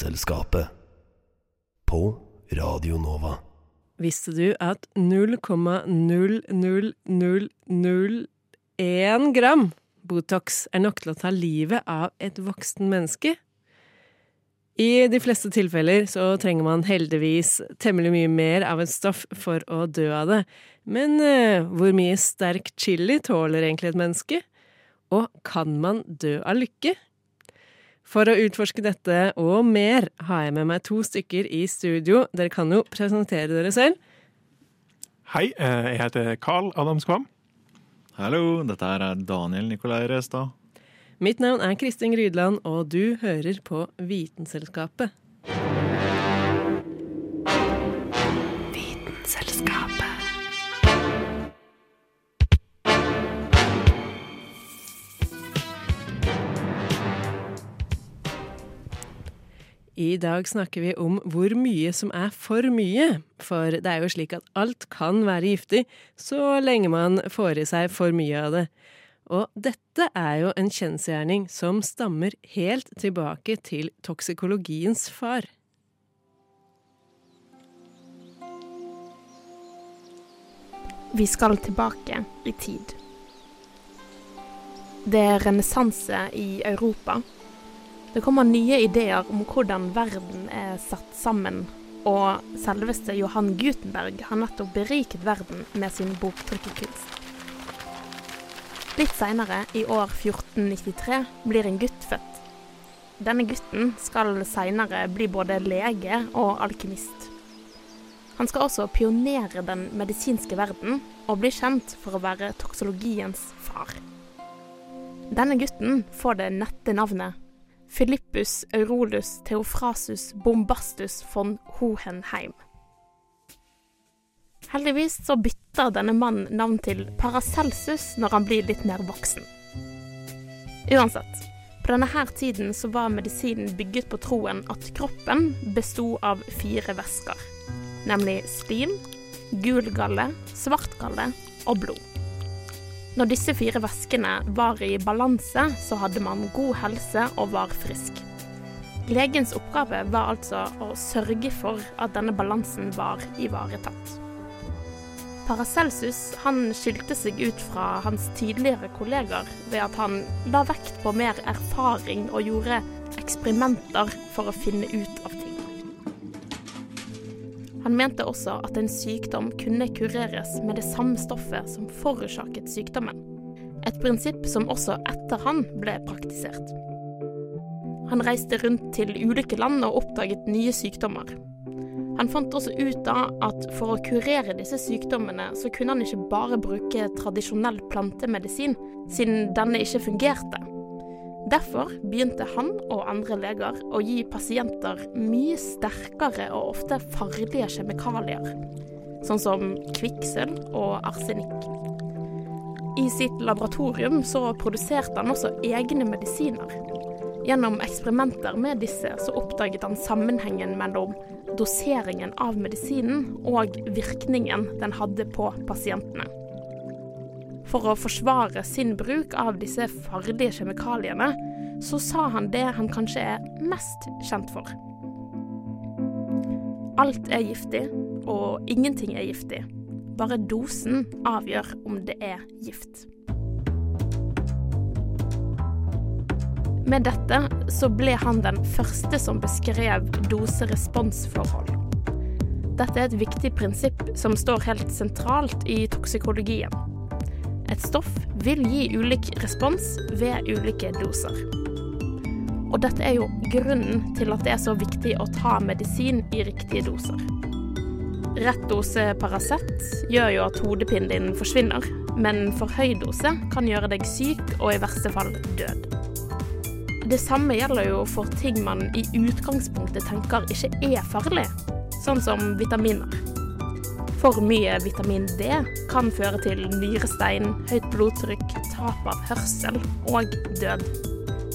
Vitenselskapet. På Radio Nova. Visste du at 0,00001 gram Botox er nok til å ta livet av et voksen menneske? I de fleste tilfeller så trenger man heldigvis temmelig mye mer av et stoff for å dø av det. Men uh, hvor mye sterk chili tåler egentlig et menneske? Og kan man dø av lykke? For å utforske dette og mer har jeg med meg to stykker i studio. Dere kan jo presentere dere selv. Hei, eh, jeg heter Carl Adamskvam. Hallo, dette er Daniel Nikolai Restad. Mitt navn er Kristin Grydland, og du hører på. Vitenselskapet. I dag snakker vi om hvor mye som er for mye. For det er jo slik at alt kan være giftig, så lenge man får i seg for mye av det. Og dette er jo en kjensgjerning som stammer helt tilbake til toksikologiens far. Vi skal tilbake i tid. Det er renessanse i Europa. Det kommer nye ideer om hvordan verden er satt sammen, og selveste Johan Gutenberg har nettopp beriket verden med sin boktrykkerkunst. Litt seinere, i år 1493, blir en gutt født. Denne gutten skal seinere bli både lege og alkymist. Han skal også pionere den medisinske verden, og bli kjent for å være toksologiens far. Denne gutten får det nette navnet Philippus Aurolus Theofrasus Bombastus von Hohenheim. Heldigvis så bytter denne mannen navn til Paracelsus når han blir litt mer voksen. Uansett, på denne her tiden så var medisinen bygget på troen at kroppen besto av fire væsker, nemlig slim, gul galle, svart galle og blod. Når disse fire væskene var i balanse, så hadde man god helse og var frisk. Legens oppgave var altså å sørge for at denne balansen var ivaretatt. Paracelsus han skilte seg ut fra hans tidligere kolleger ved at han la vekt på mer erfaring og gjorde eksperimenter for å finne ut av ting. Han mente også at en sykdom kunne kureres med det samme stoffet som forårsaket sykdommen. Et prinsipp som også etter han ble praktisert. Han reiste rundt til ulike land og oppdaget nye sykdommer. Han fant også ut av at for å kurere disse sykdommene, så kunne han ikke bare bruke tradisjonell plantemedisin, siden denne ikke fungerte. Derfor begynte han og andre leger å gi pasienter mye sterkere og ofte farlige kjemikalier, sånn som kvikksølv og arsenikk. I sitt laboratorium så produserte han også egne medisiner. Gjennom eksperimenter med disse så oppdaget han sammenhengen mellom doseringen av medisinen og virkningen den hadde på pasientene. For å forsvare sin bruk av disse farlige kjemikaliene, så sa han det han kanskje er mest kjent for. Alt er giftig, og ingenting er giftig. Bare dosen avgjør om det er gift. Med dette så ble han den første som beskrev dose-respons-forhold. Dette er et viktig prinsipp som står helt sentralt i toksikologien. Et stoff vil gi ulik respons ved ulike doser. Og dette er jo grunnen til at det er så viktig å ta medisin i riktige doser. Rett dose Paracet gjør jo at hodepinen din forsvinner, men for høy dose kan gjøre deg syk og i verste fall død. Det samme gjelder jo for ting man i utgangspunktet tenker ikke er farlig, sånn som vitaminer. For mye vitamin D kan føre til nyrestein, høyt blodtrykk, tap av hørsel og død.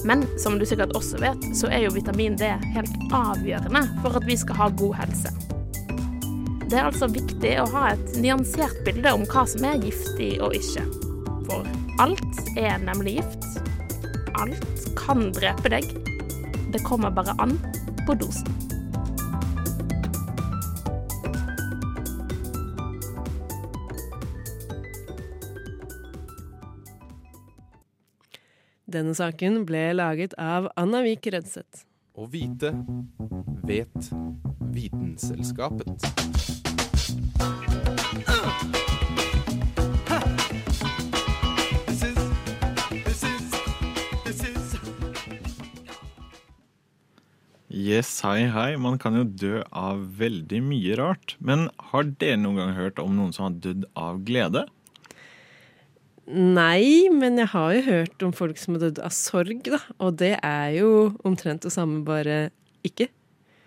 Men som du sikkert også vet, så er jo vitamin D helt avgjørende for at vi skal ha god helse. Det er altså viktig å ha et nyansert bilde om hva som er giftig og ikke. For alt er nemlig gift. Alt kan drepe deg. Det kommer bare an på dosen. Denne saken ble laget av Anna Vik Rødseth. Å vite vet Vitenselskapet. Yes, hei, hei. Man kan jo dø av veldig mye rart. Men har dere noen gang hørt om noen som har dødd av glede? Nei, men jeg har jo hørt om folk som har dødd av sorg, da. Og det er jo omtrent det samme, bare ikke.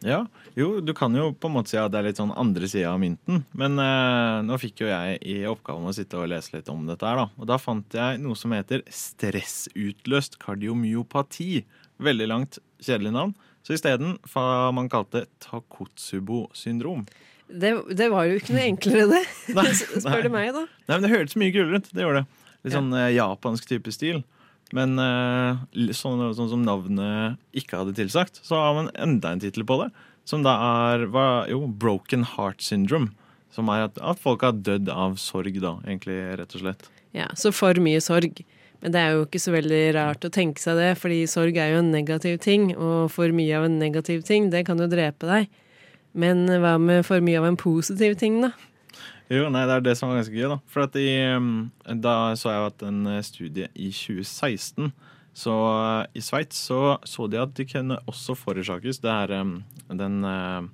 Ja, jo, du kan jo på en måte si at det er litt sånn andre sida av mynten. Men eh, nå fikk jo jeg i oppgaven å sitte og lese litt om dette her, da. Og da fant jeg noe som heter stressutløst kardiomyopati. Veldig langt, kjedelig navn. Så isteden hva man kalte Takotsubo-syndrom. Det, det var jo ikke noe enklere, det. Nei, Spør du meg, da. Nei, men Det hørtes mye kulere ut. Det gjorde det. Litt sånn eh, japansk type stil. Men eh, sånn, sånn som navnet ikke hadde tilsagt, så har man enda en tittel på det. Som da er hva, jo, broken heart syndrome. Som er at, at folk har dødd av sorg, da, egentlig, rett og slett. Ja, Så for mye sorg. Men det er jo ikke så veldig rart å tenke seg det, fordi sorg er jo en negativ ting, og for mye av en negativ ting, det kan jo drepe deg. Men hva med for mye av en positiv ting, da? Jo, nei, det er det som var ganske gøy, da. For i, um, da så jeg at en eh, studie i 2016 så eh, i Sveits så, så de at de kunne også forårsakes Det er um, den uh,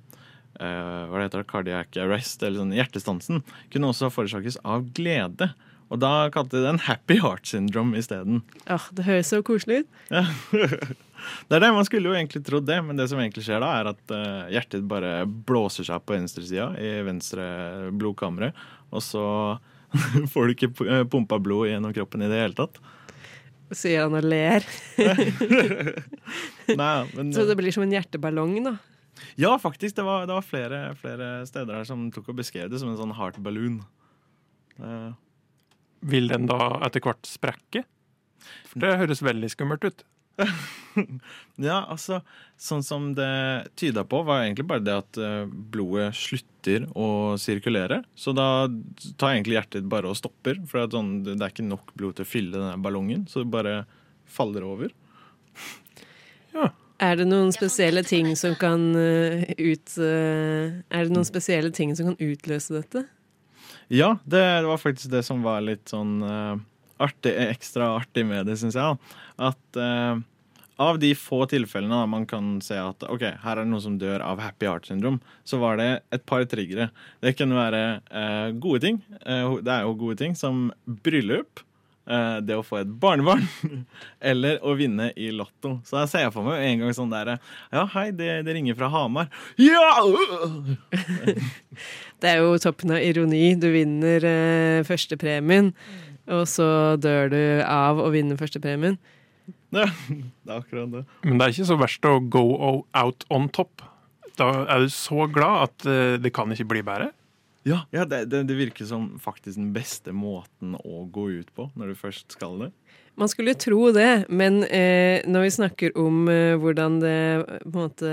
Hva det heter det? Cardiac arrest, eller sånn hjertestansen, kunne også forårsakes av glede. Og da kalte de det en happy heart syndrome isteden. Ja, det høres så koselig ut. Ja. det er det, Man skulle jo egentlig trodd det, men det som egentlig skjer da, er at eh, hjertet bare blåser seg opp på venstresida i venstre blodkammeret, og så får du ikke eh, pumpa blod gjennom kroppen i det hele tatt. Sier han og ler. Nei, men, Så det blir som en hjerteballong, da. Ja, faktisk. Det var, det var flere, flere steder her som tok og beskrev det som en sånn heart balloon. Eh, Vil den da etter hvert sprekke? For det høres veldig skummelt ut. Ja, altså, sånn som det tyda på, var egentlig bare det at eh, blodet slutter å sirkulere. Så da tar egentlig hjertet bare og stopper, for sånn, det er ikke nok blod til å fylle denne ballongen. Så det bare faller over. Er det noen spesielle ting som kan eh, ut eh, Er det noen spesielle ting som kan utløse dette? Ja, det, var faktisk det som var litt sånn uh, artig, ekstra artig med det, syns jeg. At uh, av de få tilfellene man kan se at ok, her er det noen som dør av happy heart syndrom, så var det et par triggere. Det kunne være uh, gode ting. Det er jo gode ting som bryllup. Eh, det å få et barnebarn, eller å vinne i Lotto. Så jeg ser for meg en gang sånn der Ja, hei, det, det ringer fra Hamar. Ja! Det er jo toppen av ironi. Du vinner eh, førstepremien, og så dør du av å vinne førstepremien. Ja, det er akkurat det. Men det er ikke så verst å go out on top. Da er du så glad at eh, det kan ikke bli bedre. Ja, ja det, det, det virker som faktisk den beste måten å gå ut på når du først skal det. Man skulle tro det, men eh, når vi snakker om eh, hvordan det på en måte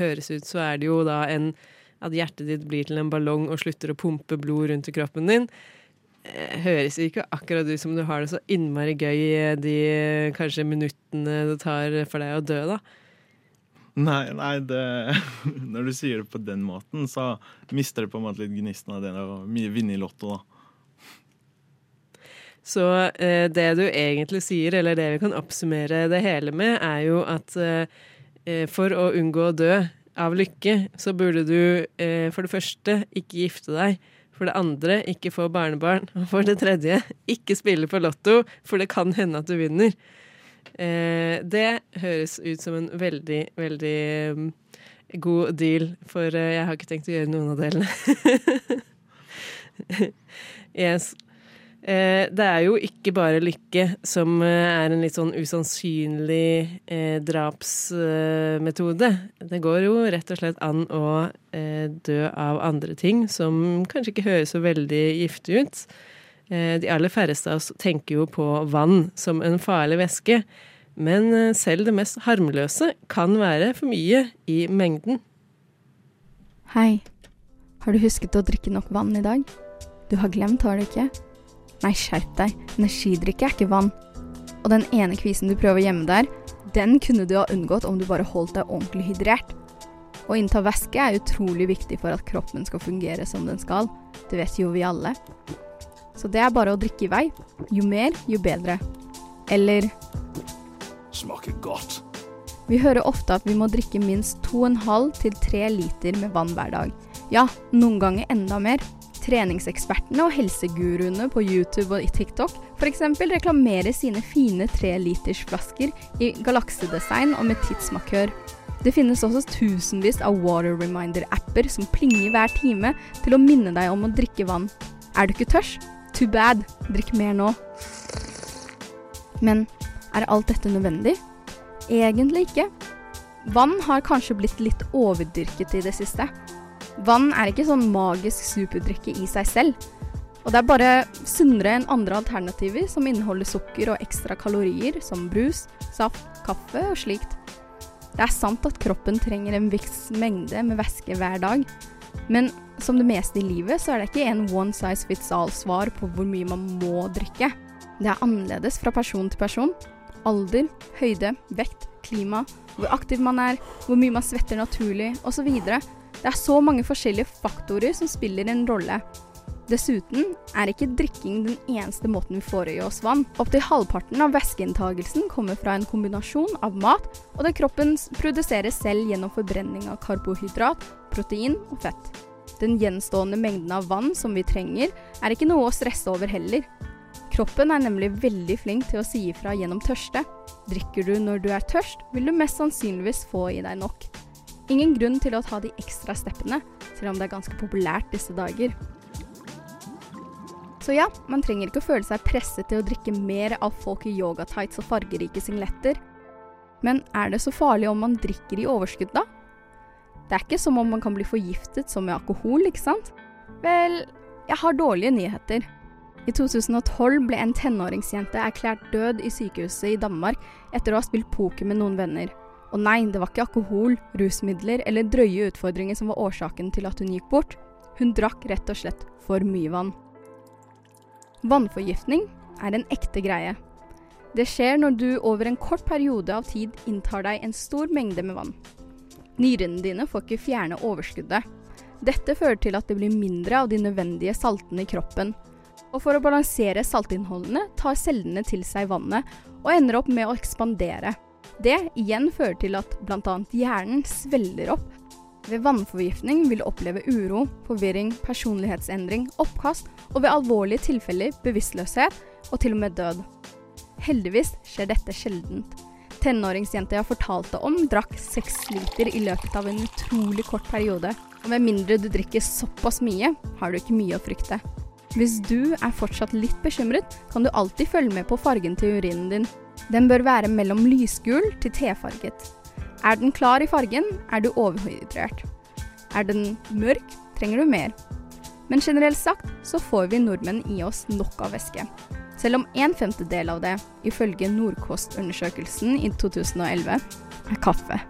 høres ut, så er det jo da en at hjertet ditt blir til en ballong og slutter å pumpe blod rundt i kroppen din. Eh, høres ikke akkurat ut som du har det så innmari gøy de kanskje minuttene det tar for deg å dø, da. Nei, nei det, når du sier det på den måten, så mister det på en måte litt gnisten av det å vinne i Lotto, da. Så eh, det du egentlig sier, eller det vi kan oppsummere det hele med, er jo at eh, eh, for å unngå å dø av lykke, så burde du eh, for det første ikke gifte deg. For det andre, ikke få barnebarn. Og for det tredje, ikke spille på Lotto, for det kan hende at du vinner. Eh, det høres ut som en veldig, veldig mm, god deal, for eh, jeg har ikke tenkt å gjøre noen av delene. yes. Eh, det er jo ikke bare lykke som er en litt sånn usannsynlig drapsmetode. det går jo rett og slett an å dø av andre ting som kanskje ikke høres så veldig giftig ut. Eh, de aller færreste av oss tenker jo på vann som en farlig væske. Men eh, selv det mest harmløse kan være for mye i mengden. Hei. Har du husket å drikke nok vann i dag? Du har glemt, har du ikke? Nei, skjerp deg. Energidrikke er ikke vann. Og den ene kvisen du prøver å gjemme der, den kunne du ha unngått om du bare holdt deg ordentlig hydrert. Å innta væske er utrolig viktig for at kroppen skal fungere som den skal. Det vet jo vi alle. Så det er bare å drikke i vei. Jo mer, jo bedre. Eller Smaker godt. Vi hører ofte at vi må drikke minst 2,5 til 3 liter med vann hver dag. Ja, noen ganger enda mer. Treningsekspertene og helseguruene på YouTube og i TikTok f.eks. reklamerer sine fine 3-litersflasker i galaksedesign og med tidsmarkør. Det finnes også tusenvis av water reminder-apper som plinger hver time til å minne deg om å drikke vann. Er du ikke tørst? Too bad. Drikk mer nå. Men er alt dette nødvendig? Egentlig ikke. Vann har kanskje blitt litt overdyrket i det siste. Vann er ikke sånn magisk superdrikke i seg selv. Og det er bare sunnere enn andre alternativer som inneholder sukker og ekstra kalorier, som brus, saft, kaffe og slikt. Det er sant at kroppen trenger en viss mengde med væske hver dag, men som det meste i livet så er det ikke en one size fits all-svar på hvor mye man må drikke. Det er annerledes fra person til person. Alder, høyde, vekt, klima, hvor aktiv man er, hvor mye man svetter naturlig, osv. Det er så mange forskjellige faktorer som spiller en rolle. Dessuten er ikke drikking den eneste måten vi får i oss vann. Opptil halvparten av væskeinntagelsen kommer fra en kombinasjon av mat og det kroppen produserer selv gjennom forbrenning av karbohydrat, protein og fett. Den gjenstående mengden av vann som vi trenger, er ikke noe å stresse over heller. Kroppen er nemlig veldig flink til å si ifra gjennom tørste. Drikker du når du er tørst, vil du mest sannsynligvis få i deg nok. Ingen grunn til å ta de ekstra steppene, selv om det er ganske populært disse dager. Så ja, man trenger ikke å føle seg presset til å drikke mer av folk i yogatights og fargerike singletter. Men er det så farlig om man drikker i overskudd, da? Det er ikke som om man kan bli forgiftet som med alkohol, ikke sant? Vel, jeg har dårlige nyheter. I 2012 ble en tenåringsjente erklært død i sykehuset i Danmark etter å ha spilt poker med noen venner. Og nei, det var ikke alkohol, rusmidler eller drøye utfordringer som var årsaken til at hun gikk bort. Hun drakk rett og slett for mye vann. Vannforgiftning er en ekte greie. Det skjer når du over en kort periode av tid inntar deg en stor mengde med vann. Nyrene dine får ikke fjerne overskuddet. Dette fører til at det blir mindre av de nødvendige saltene i kroppen. Og for å balansere saltinnholdene tar cellene til seg vannet og ender opp med å ekspandere. Det igjen fører til at bl.a. hjernen svelger opp. Ved vannforgiftning vil du oppleve uro, forvirring, personlighetsendring, oppkast og ved alvorlige tilfeller bevisstløshet og til og med død. Heldigvis skjer dette sjeldent. Tenåringsjenta jeg fortalte om, drakk seks liter i løpet av en utrolig kort periode. Og med mindre du drikker såpass mye, har du ikke mye å frykte. Hvis du er fortsatt litt bekymret, kan du alltid følge med på fargen til urinen din. Den bør være mellom lysgul til tefarget. Er den klar i fargen, er du overhydrert. Er den mørk, trenger du mer. Men generelt sagt så får vi nordmenn i oss nok av væske. Selv om en femtedel av det, ifølge Nordkost-undersøkelsen i 2011, er kaffe.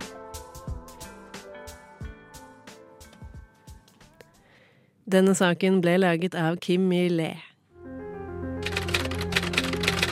Denne saken ble laget av Kim Millet.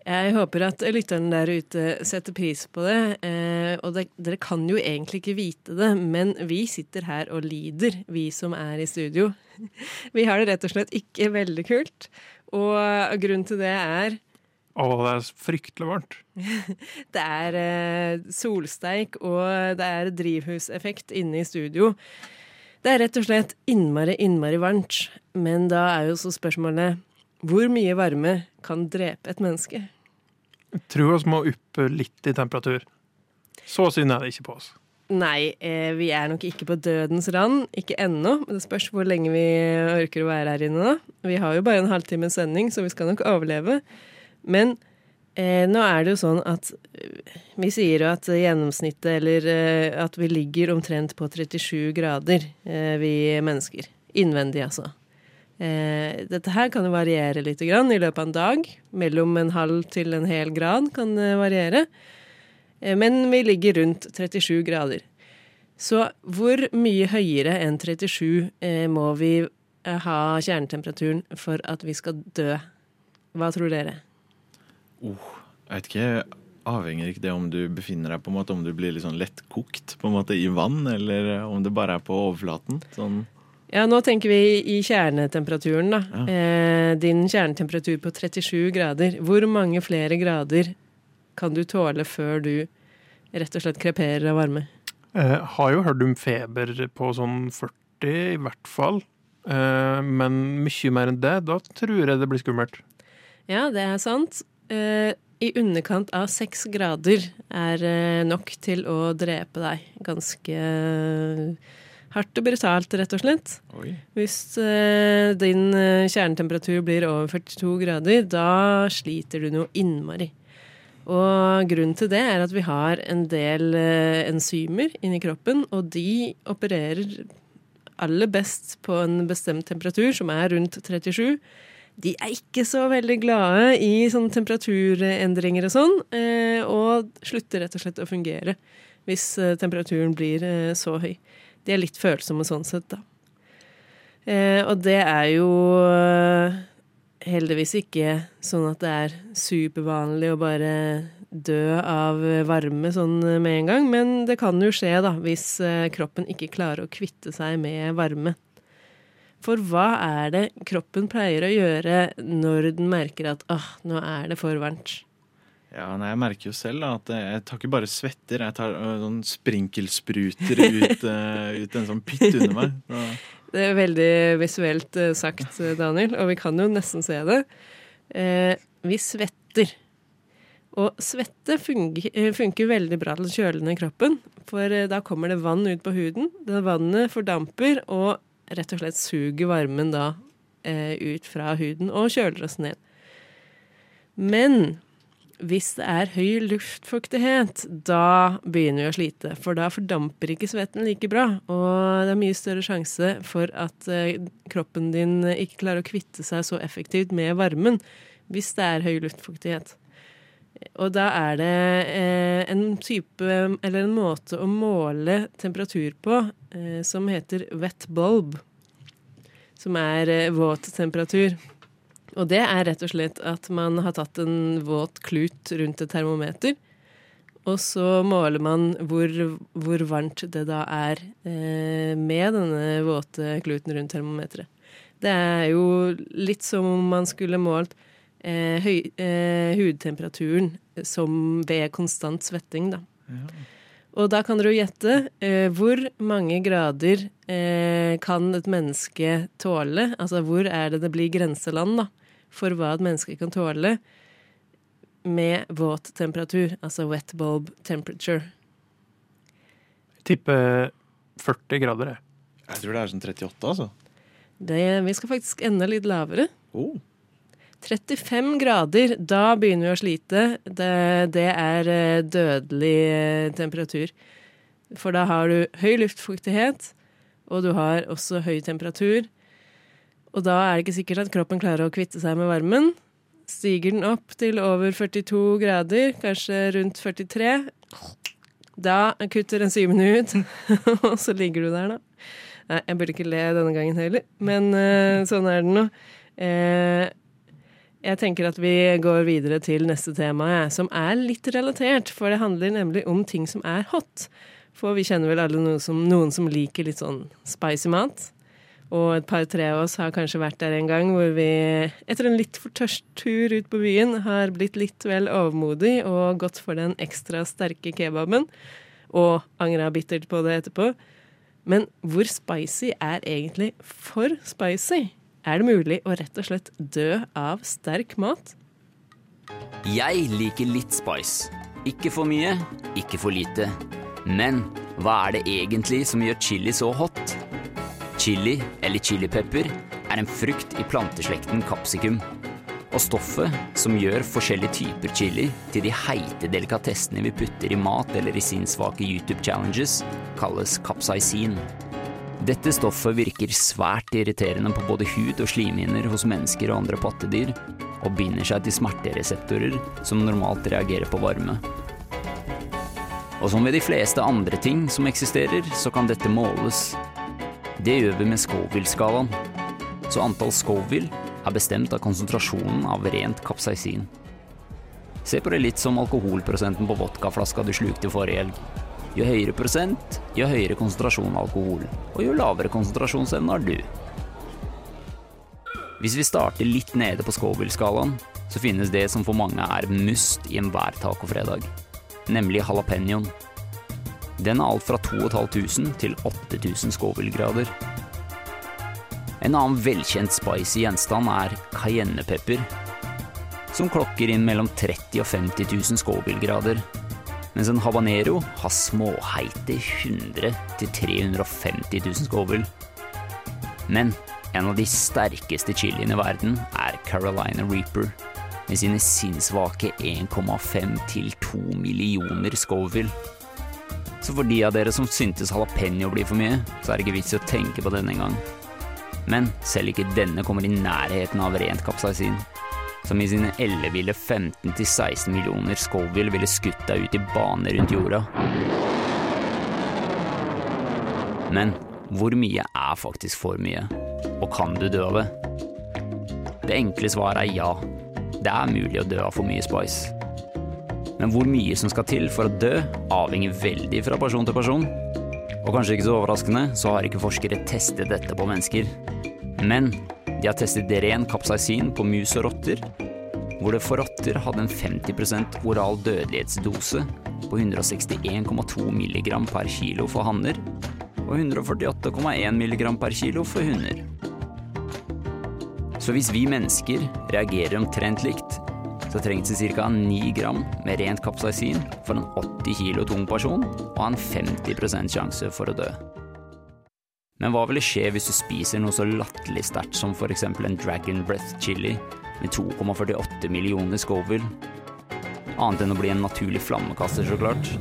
Jeg håper at lytterne der ute setter pris på det. Eh, og det, dere kan jo egentlig ikke vite det, men vi sitter her og lider, vi som er i studio. Vi har det rett og slett ikke veldig kult. Og grunnen til det er Å, det er fryktelig varmt. Det er eh, solsteik, og det er drivhuseffekt inne i studio. Det er rett og slett innmari, innmari varmt. Men da er jo så spørsmålet hvor mye varme kan drepe et menneske? Jeg tror vi må opp litt i temperatur. Så synd er det ikke på oss. Nei, eh, vi er nok ikke på dødens rand. Ikke ennå. Men det spørs hvor lenge vi orker å være her inne da. Vi har jo bare en halvtimes sending, så vi skal nok overleve. Men eh, nå er det jo sånn at eh, vi sier jo at gjennomsnittet, eller eh, at vi ligger omtrent på 37 grader, eh, vi mennesker. Innvendig, altså. Eh, dette her kan jo variere litt grann i løpet av en dag. Mellom en halv til en hel grad kan det variere. Eh, men vi ligger rundt 37 grader. Så hvor mye høyere enn 37 eh, må vi eh, ha kjernetemperaturen for at vi skal dø? Hva tror dere? Jeg vet ikke, Avhenger ikke det om du befinner deg på en måte, om du blir litt sånn lettkokt på en måte i vann, eller om det bare er på overflaten? Sånn Ja, nå tenker vi i kjernetemperaturen, da. Eh, din kjernetemperatur på 37 grader. Hvor mange flere grader kan du tåle før du rett og slett kreperer av varme? Eh, har jo hørt om feber på sånn 40 i hvert fall. Eh, men mye mer enn det, da tror jeg det blir skummelt. Ja, det er sant. Eh, I underkant av seks grader er eh, nok til å drepe deg. Ganske hardt og brutalt, rett og slett. Oi. Hvis eh, din eh, kjernetemperatur blir over 42 grader, da sliter du noe innmari. Og grunnen til det er at vi har en del eh, enzymer inni kroppen, og de opererer aller best på en bestemt temperatur, som er rundt 37. De er ikke så veldig glade i sånne temperaturendringer og sånn, eh, og slutter rett og slett å fungere hvis eh, temperaturen blir eh, så høy. De er litt følsomme sånn sett, da. Eh, og det er jo eh, heldigvis ikke sånn at det er supervanlig å bare dø av varme sånn med en gang, men det kan jo skje da, hvis eh, kroppen ikke klarer å kvitte seg med varme. For hva er det kroppen pleier å gjøre når den merker at åh, nå er det for varmt? Ja, nei, Jeg merker jo selv da, at jeg tar ikke bare svetter, jeg tar øh, sånn sprinkelspruter ut, øh, ut en sånn pytt under meg. Så, Det er veldig visuelt eh, sagt, Daniel, og vi kan jo nesten se det. Eh, vi svetter. Og svette funker, funker veldig bra til å kjøle ned kroppen, for da kommer det vann ut på huden. Det vannet fordamper og rett og slett suger varmen da eh, ut fra huden og kjøler oss ned. Men hvis det er høy luftfuktighet, da begynner vi å slite. For da fordamper ikke svetten like bra, og det er mye større sjanse for at eh, kroppen din ikke klarer å kvitte seg så effektivt med varmen hvis det er høy luftfuktighet. Og da er det eh, en type, eller en måte å måle temperatur på eh, som heter wet bulb. Som er våt temperatur. Og det er rett og slett at man har tatt en våt klut rundt et termometer. Og så måler man hvor, hvor varmt det da er eh, med denne våte kluten rundt termometeret. Det er jo litt som om man skulle målt eh, høy, eh, hudtemperaturen som ved konstant svetting, da. Og da kan dere jo gjette eh, hvor mange grader eh, kan et menneske tåle? Altså hvor er det det blir grenseland da, for hva et menneske kan tåle med våt temperatur, altså wet bulb temperature. Tipper 40 grader, jeg. jeg tror det er sånn 38, altså. Det, vi skal faktisk enda litt lavere. Oh. 35 grader, da begynner vi å slite. Det, det er eh, dødelig eh, temperatur. For da har du høy luftfuktighet, og du har også høy temperatur. Og da er det ikke sikkert at kroppen klarer å kvitte seg med varmen. Stiger den opp til over 42 grader, kanskje rundt 43, da kutter enzymene ut, og så ligger du der, da. Nei, jeg burde ikke le denne gangen heller, men uh, sånn er det nå. Uh, Jeg tenker at vi går videre til neste tema, jeg, som er litt relatert. For det handler nemlig om ting som er hot. For vi kjenner vel alle noen som, noen som liker litt sånn spicy mat. Og et par-tre av oss har kanskje vært der en gang hvor vi etter en litt for tørst tur ut på byen har blitt litt vel overmodig og gått for den ekstra sterke kebaben. Og angra bittert på det etterpå. Men hvor spicy er egentlig for spicy? Er det mulig å rett og slett dø av sterk mat? Jeg liker litt spice. Ikke for mye, ikke for lite. Men hva er det egentlig som gjør chili så hot? Chili, eller chilipepper, er en frukt i planteslekten capsicum. Og stoffet som gjør forskjellige typer chili til de heite delikatessene vi putter i mat eller i sinnssvake YouTube-challenges, kalles capsaicin. Dette stoffet virker svært irriterende på både hud og slimhinner hos mennesker og andre pattedyr, og binder seg til smertereseptorer som normalt reagerer på varme. Og som ved de fleste andre ting som eksisterer, så kan dette måles. Det gjør vi med Scoville-skalaen. Så antall Scoville er bestemt av konsentrasjonen av rent kapsaisin. Se på det litt som alkoholprosenten på vodkaflaska du slukte forrige helg. Jo høyere prosent, jo høyere konsentrasjon av alkohol, og jo lavere konsentrasjonsevne har du. Hvis vi starter litt nede på Scoville-skalaen, så finnes det som for mange er must i enhver tacofredag, nemlig jalapeñoen. Den er alt fra 2500 til 8000 Scoville-grader. En annen velkjent spicy gjenstand er cayennepepper, som klokker inn mellom 30 og 50 000 Scoville-grader, mens en habanero har småheite 100 til 350 000 Scoville. Men en av de sterkeste chiliene i verden er Carolina Reaper, med sine sinnssvake 1,5 til 2 millioner Scoville. Så for de av dere som syntes jalapeño blir for mye, så er det ikke vits i å tenke på denne engang. Men selv ikke denne kommer i nærheten av rent kapsaisin, som i sine elleville 15-16 millioner Scoville ville skutt deg ut i bane rundt jorda. Men hvor mye er faktisk for mye? Og kan du dø av det? Det enkle svaret er ja. Det er mulig å dø av for mye spice. Men hvor mye som skal til for å dø, avhenger veldig fra person til person. Og kanskje ikke så overraskende, så har ikke forskere testet dette på mennesker. Men de har testet ren kapsaisin på mus og rotter, hvor det for rotter hadde en 50% oral dødelighetsdose på 161,2 mg per kilo for hanner og 148,1 mg per kilo for hunder. Så hvis vi mennesker reagerer omtrent likt, så trengs det ca. 9 gram med rent kapsaisin for en 80 kilo tung person og en 50% sjanse for å dø. Men hva ville skje hvis du spiser noe så latterlig sterkt som f.eks. en Dragon Breath chili med 2,48 millioner Scoville? Annet enn å bli en naturlig flammekaster, så klart.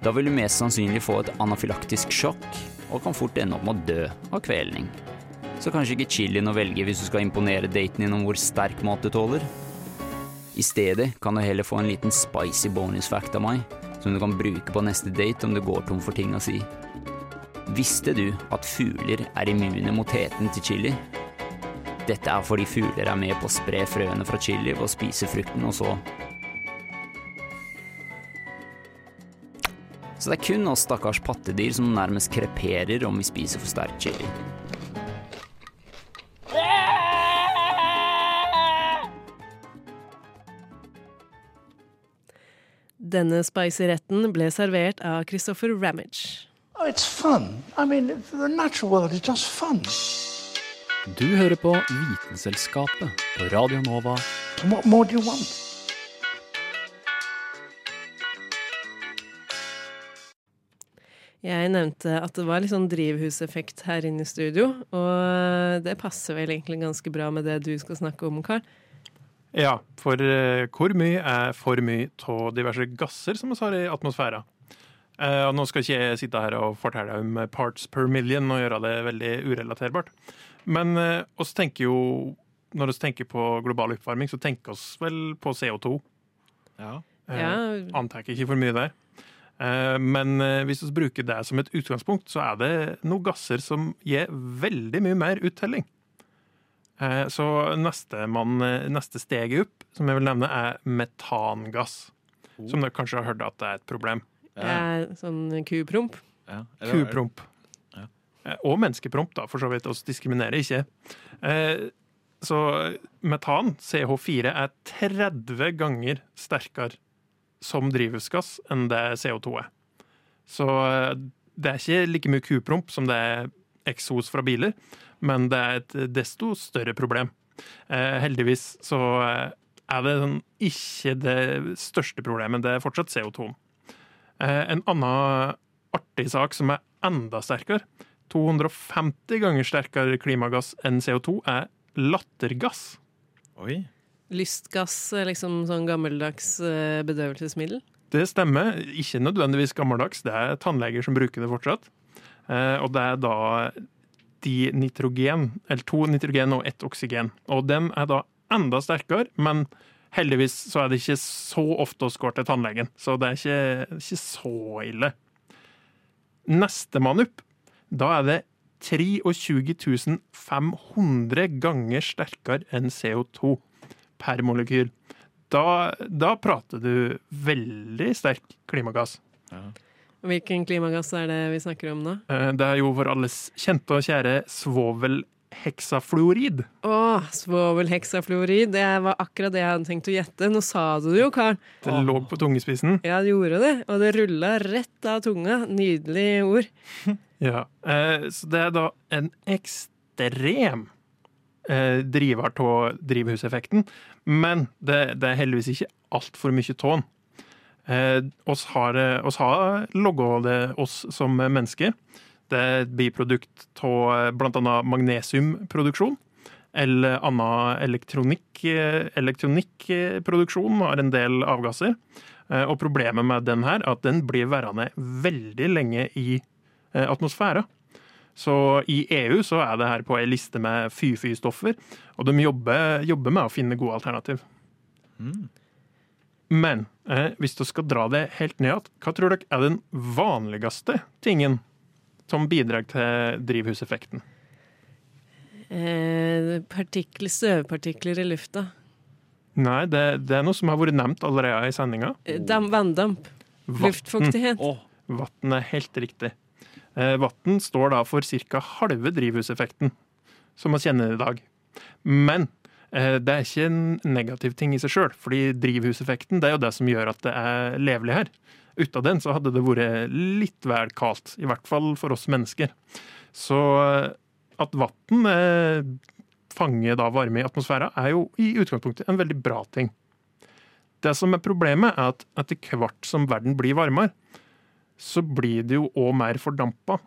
Da vil du mest sannsynlig få et anafylaktisk sjokk, og kan fort ende opp med å dø av kvelning. Så kanskje ikke chilien å velge hvis du skal imponere daten din om hvor sterk mat du tåler. I stedet kan du heller få en liten spicy bonus fact av meg, som du kan bruke på neste date om du går tom for ting å si. Visste du at fugler er immune mot heten til chili? Dette er fordi fugler er med på å spre frøene fra chili ved å spise frukten, og så Så det er kun oss stakkars pattedyr som nærmest kreperer om vi spiser for sterk chili. Denne spicy retten ble servert av Christopher Ramage. Oh. I mean, world is just fun. Du hører på Vitenselskapet på Radio Nova. What more do you want? Jeg nevnte at det var litt sånn drivhuseffekt her inne i studio, og det passer vel egentlig ganske bra med det du skal snakke om, Karl. Ja, for eh, hvor mye er for mye av diverse gasser som vi har i atmosfæren? Eh, og nå skal ikke jeg sitte her og fortelle om parts per million og gjøre det veldig urelaterbart. Men eh, oss tenker jo, når vi tenker på global oppvarming, så tenker oss vel på CO2. Ja. Ja. Antar ikke for mye der. Eh, Men hvis vi bruker det som et utgangspunkt, så er det noen gasser som gir veldig mye mer uttelling. Eh, Så neste, man, eh, neste steget opp, som jeg vil nevne, er metangass. Som dere kanskje har hørt at det er et problem. Eh, sånn kupromp. Kupromp. Ja. Og menneskepromp, da, for så vidt. oss diskriminerer ikke. Eh, Så metan, CH4, er 30 ganger sterkere som drivhusgass enn det CO2 er. Så eh, det er ikke like mye kupromp som det er eksos fra biler, men det er et desto større problem. Eh, heldigvis så eh, er det sånn, ikke det største problemet, det er fortsatt CO2. Eh, en annen artig sak som er enda sterkere, 250 ganger sterkere klimagass enn CO2, er lattergass. Oi. Lystgass, liksom sånn gammeldags bedøvelsesmiddel. Det stemmer. Ikke nødvendigvis gammeldags. Det er tannleger som bruker det fortsatt. Eh, og det er da nitrogen, eller to nitrogen og ett oksygen. Og den er da enda sterkere, men heldigvis så er det ikke så ofte å går til tannlegen. Så det er ikke, ikke så ille. Nestemann opp, da er det 23 500 ganger sterkere enn CO2 per molekyl. Da, da prater du veldig sterk klimagass. Hvilken klimagass er det vi snakker om nå? Eh, Det er jo vår alles kjente og kjære svovelheksafluorid. Å, svovelheksafluorid. Det var akkurat det jeg hadde tenkt å gjette. Nå sa du det jo, Karl. Det lå på tungespissen. Ja, det gjorde det. Og det rulla rett av tunga. Nydelig ord. Ja, eh, så det er da en ekstrem eh, driver av drivhuseffekten, men det, det er heldigvis ikke altfor mye tån. Eh, oss har, eh, oss har logga det, oss som mennesker. Det er et biprodukt av bl.a. magnesiumproduksjon. Eller annen elektronikk, eh, elektronikkproduksjon har en del avgasser. Eh, Og problemet med den her er at den blir værende veldig lenge i eh, atmosfæra. Så i EU så er det her på ei liste med fy-fy-stoffer, og de jobber, jobber med å finne gode alternativ. Men eh, hvis du skal dra det helt ned igjen, hva tror dere er den vanligste tingen som bidrar til drivhuseffekten? Eh, partikler, støvpartikler i lufta. Nei, det, det er noe som har vært nevnt allerede i sendinga. Eh, Dam, vanndamp. Luftfuktighet. Vann er helt riktig. Eh, Vann står da for ca. halve drivhuseffekten, som man kjenner i dag. Men det er ikke en negativ ting i seg sjøl, fordi drivhuseffekten det er jo det som gjør at det er levelig her. Uten den så hadde det vært litt vel kaldt, i hvert fall for oss mennesker. Så eh, at vann eh, fanger da varme i atmosfæra, er jo i utgangspunktet en veldig bra ting. Det som er problemet, er at etter hvert som verden blir varmere, så blir det jo òg mer fordampa.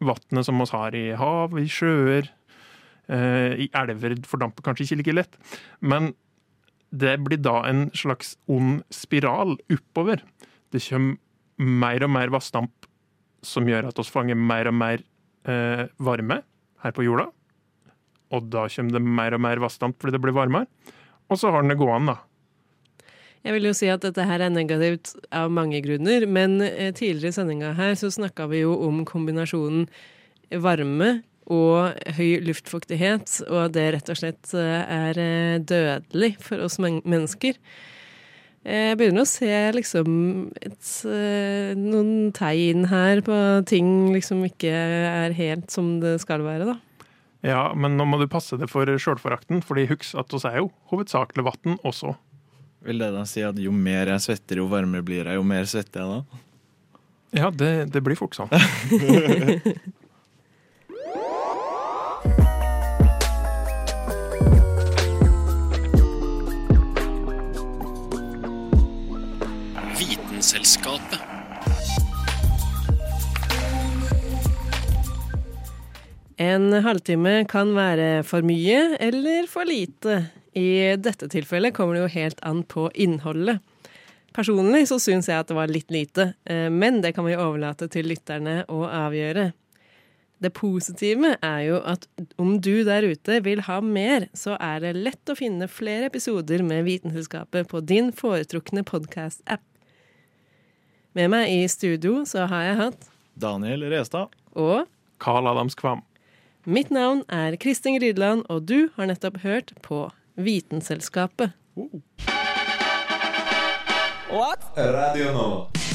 Vannet som vi har i hav, i sjøer, eh, i elver fordamper kanskje ikke like lett. Men det blir da en slags ond spiral oppover. Det kommer mer og mer vassdamp som gjør at vi fanger mer og mer eh, varme her på jorda. Og da kommer det mer og mer vassdamp fordi det blir varmere. Og så har den det gående, da. Jeg vil jo si at dette her er negativt av mange grunner, men eh, tidligere i sendinga her så snakka vi jo om kombinasjonen varme og høy luftfuktighet, og at det rett og slett eh, er eh, dødelig for oss men mennesker. Jeg begynner å se liksom et, eh, noen tegn her på ting liksom ikke er helt som det skal være, da. Ja, men nå må du passe deg for sjølforakten, fordi husk at oss er jo hovedsakelig vann også. Vil det da si at jo mer jeg svetter, jo varmere blir jeg, jo mer svetter jeg da? Ja, det, det blir fort sånn. Vitenselskapet. En halvtime kan være for mye eller for lite. I dette tilfellet kommer det jo helt an på innholdet. Personlig så syns jeg at det var litt lite, eh, men det kan vi overlate til lytterne å avgjøre. Det positive er jo at om du der ute vil ha mer, så er det lett å finne flere episoder med Vitenselskapet på din foretrukne podkast-app. Med meg i studio så har jeg hatt Daniel Restad. Og Karl Adams Kvam. Mitt navn er Kristin Grydeland, og du har nettopp hørt på Vitenselskapet. Uh. What? Radio Nova.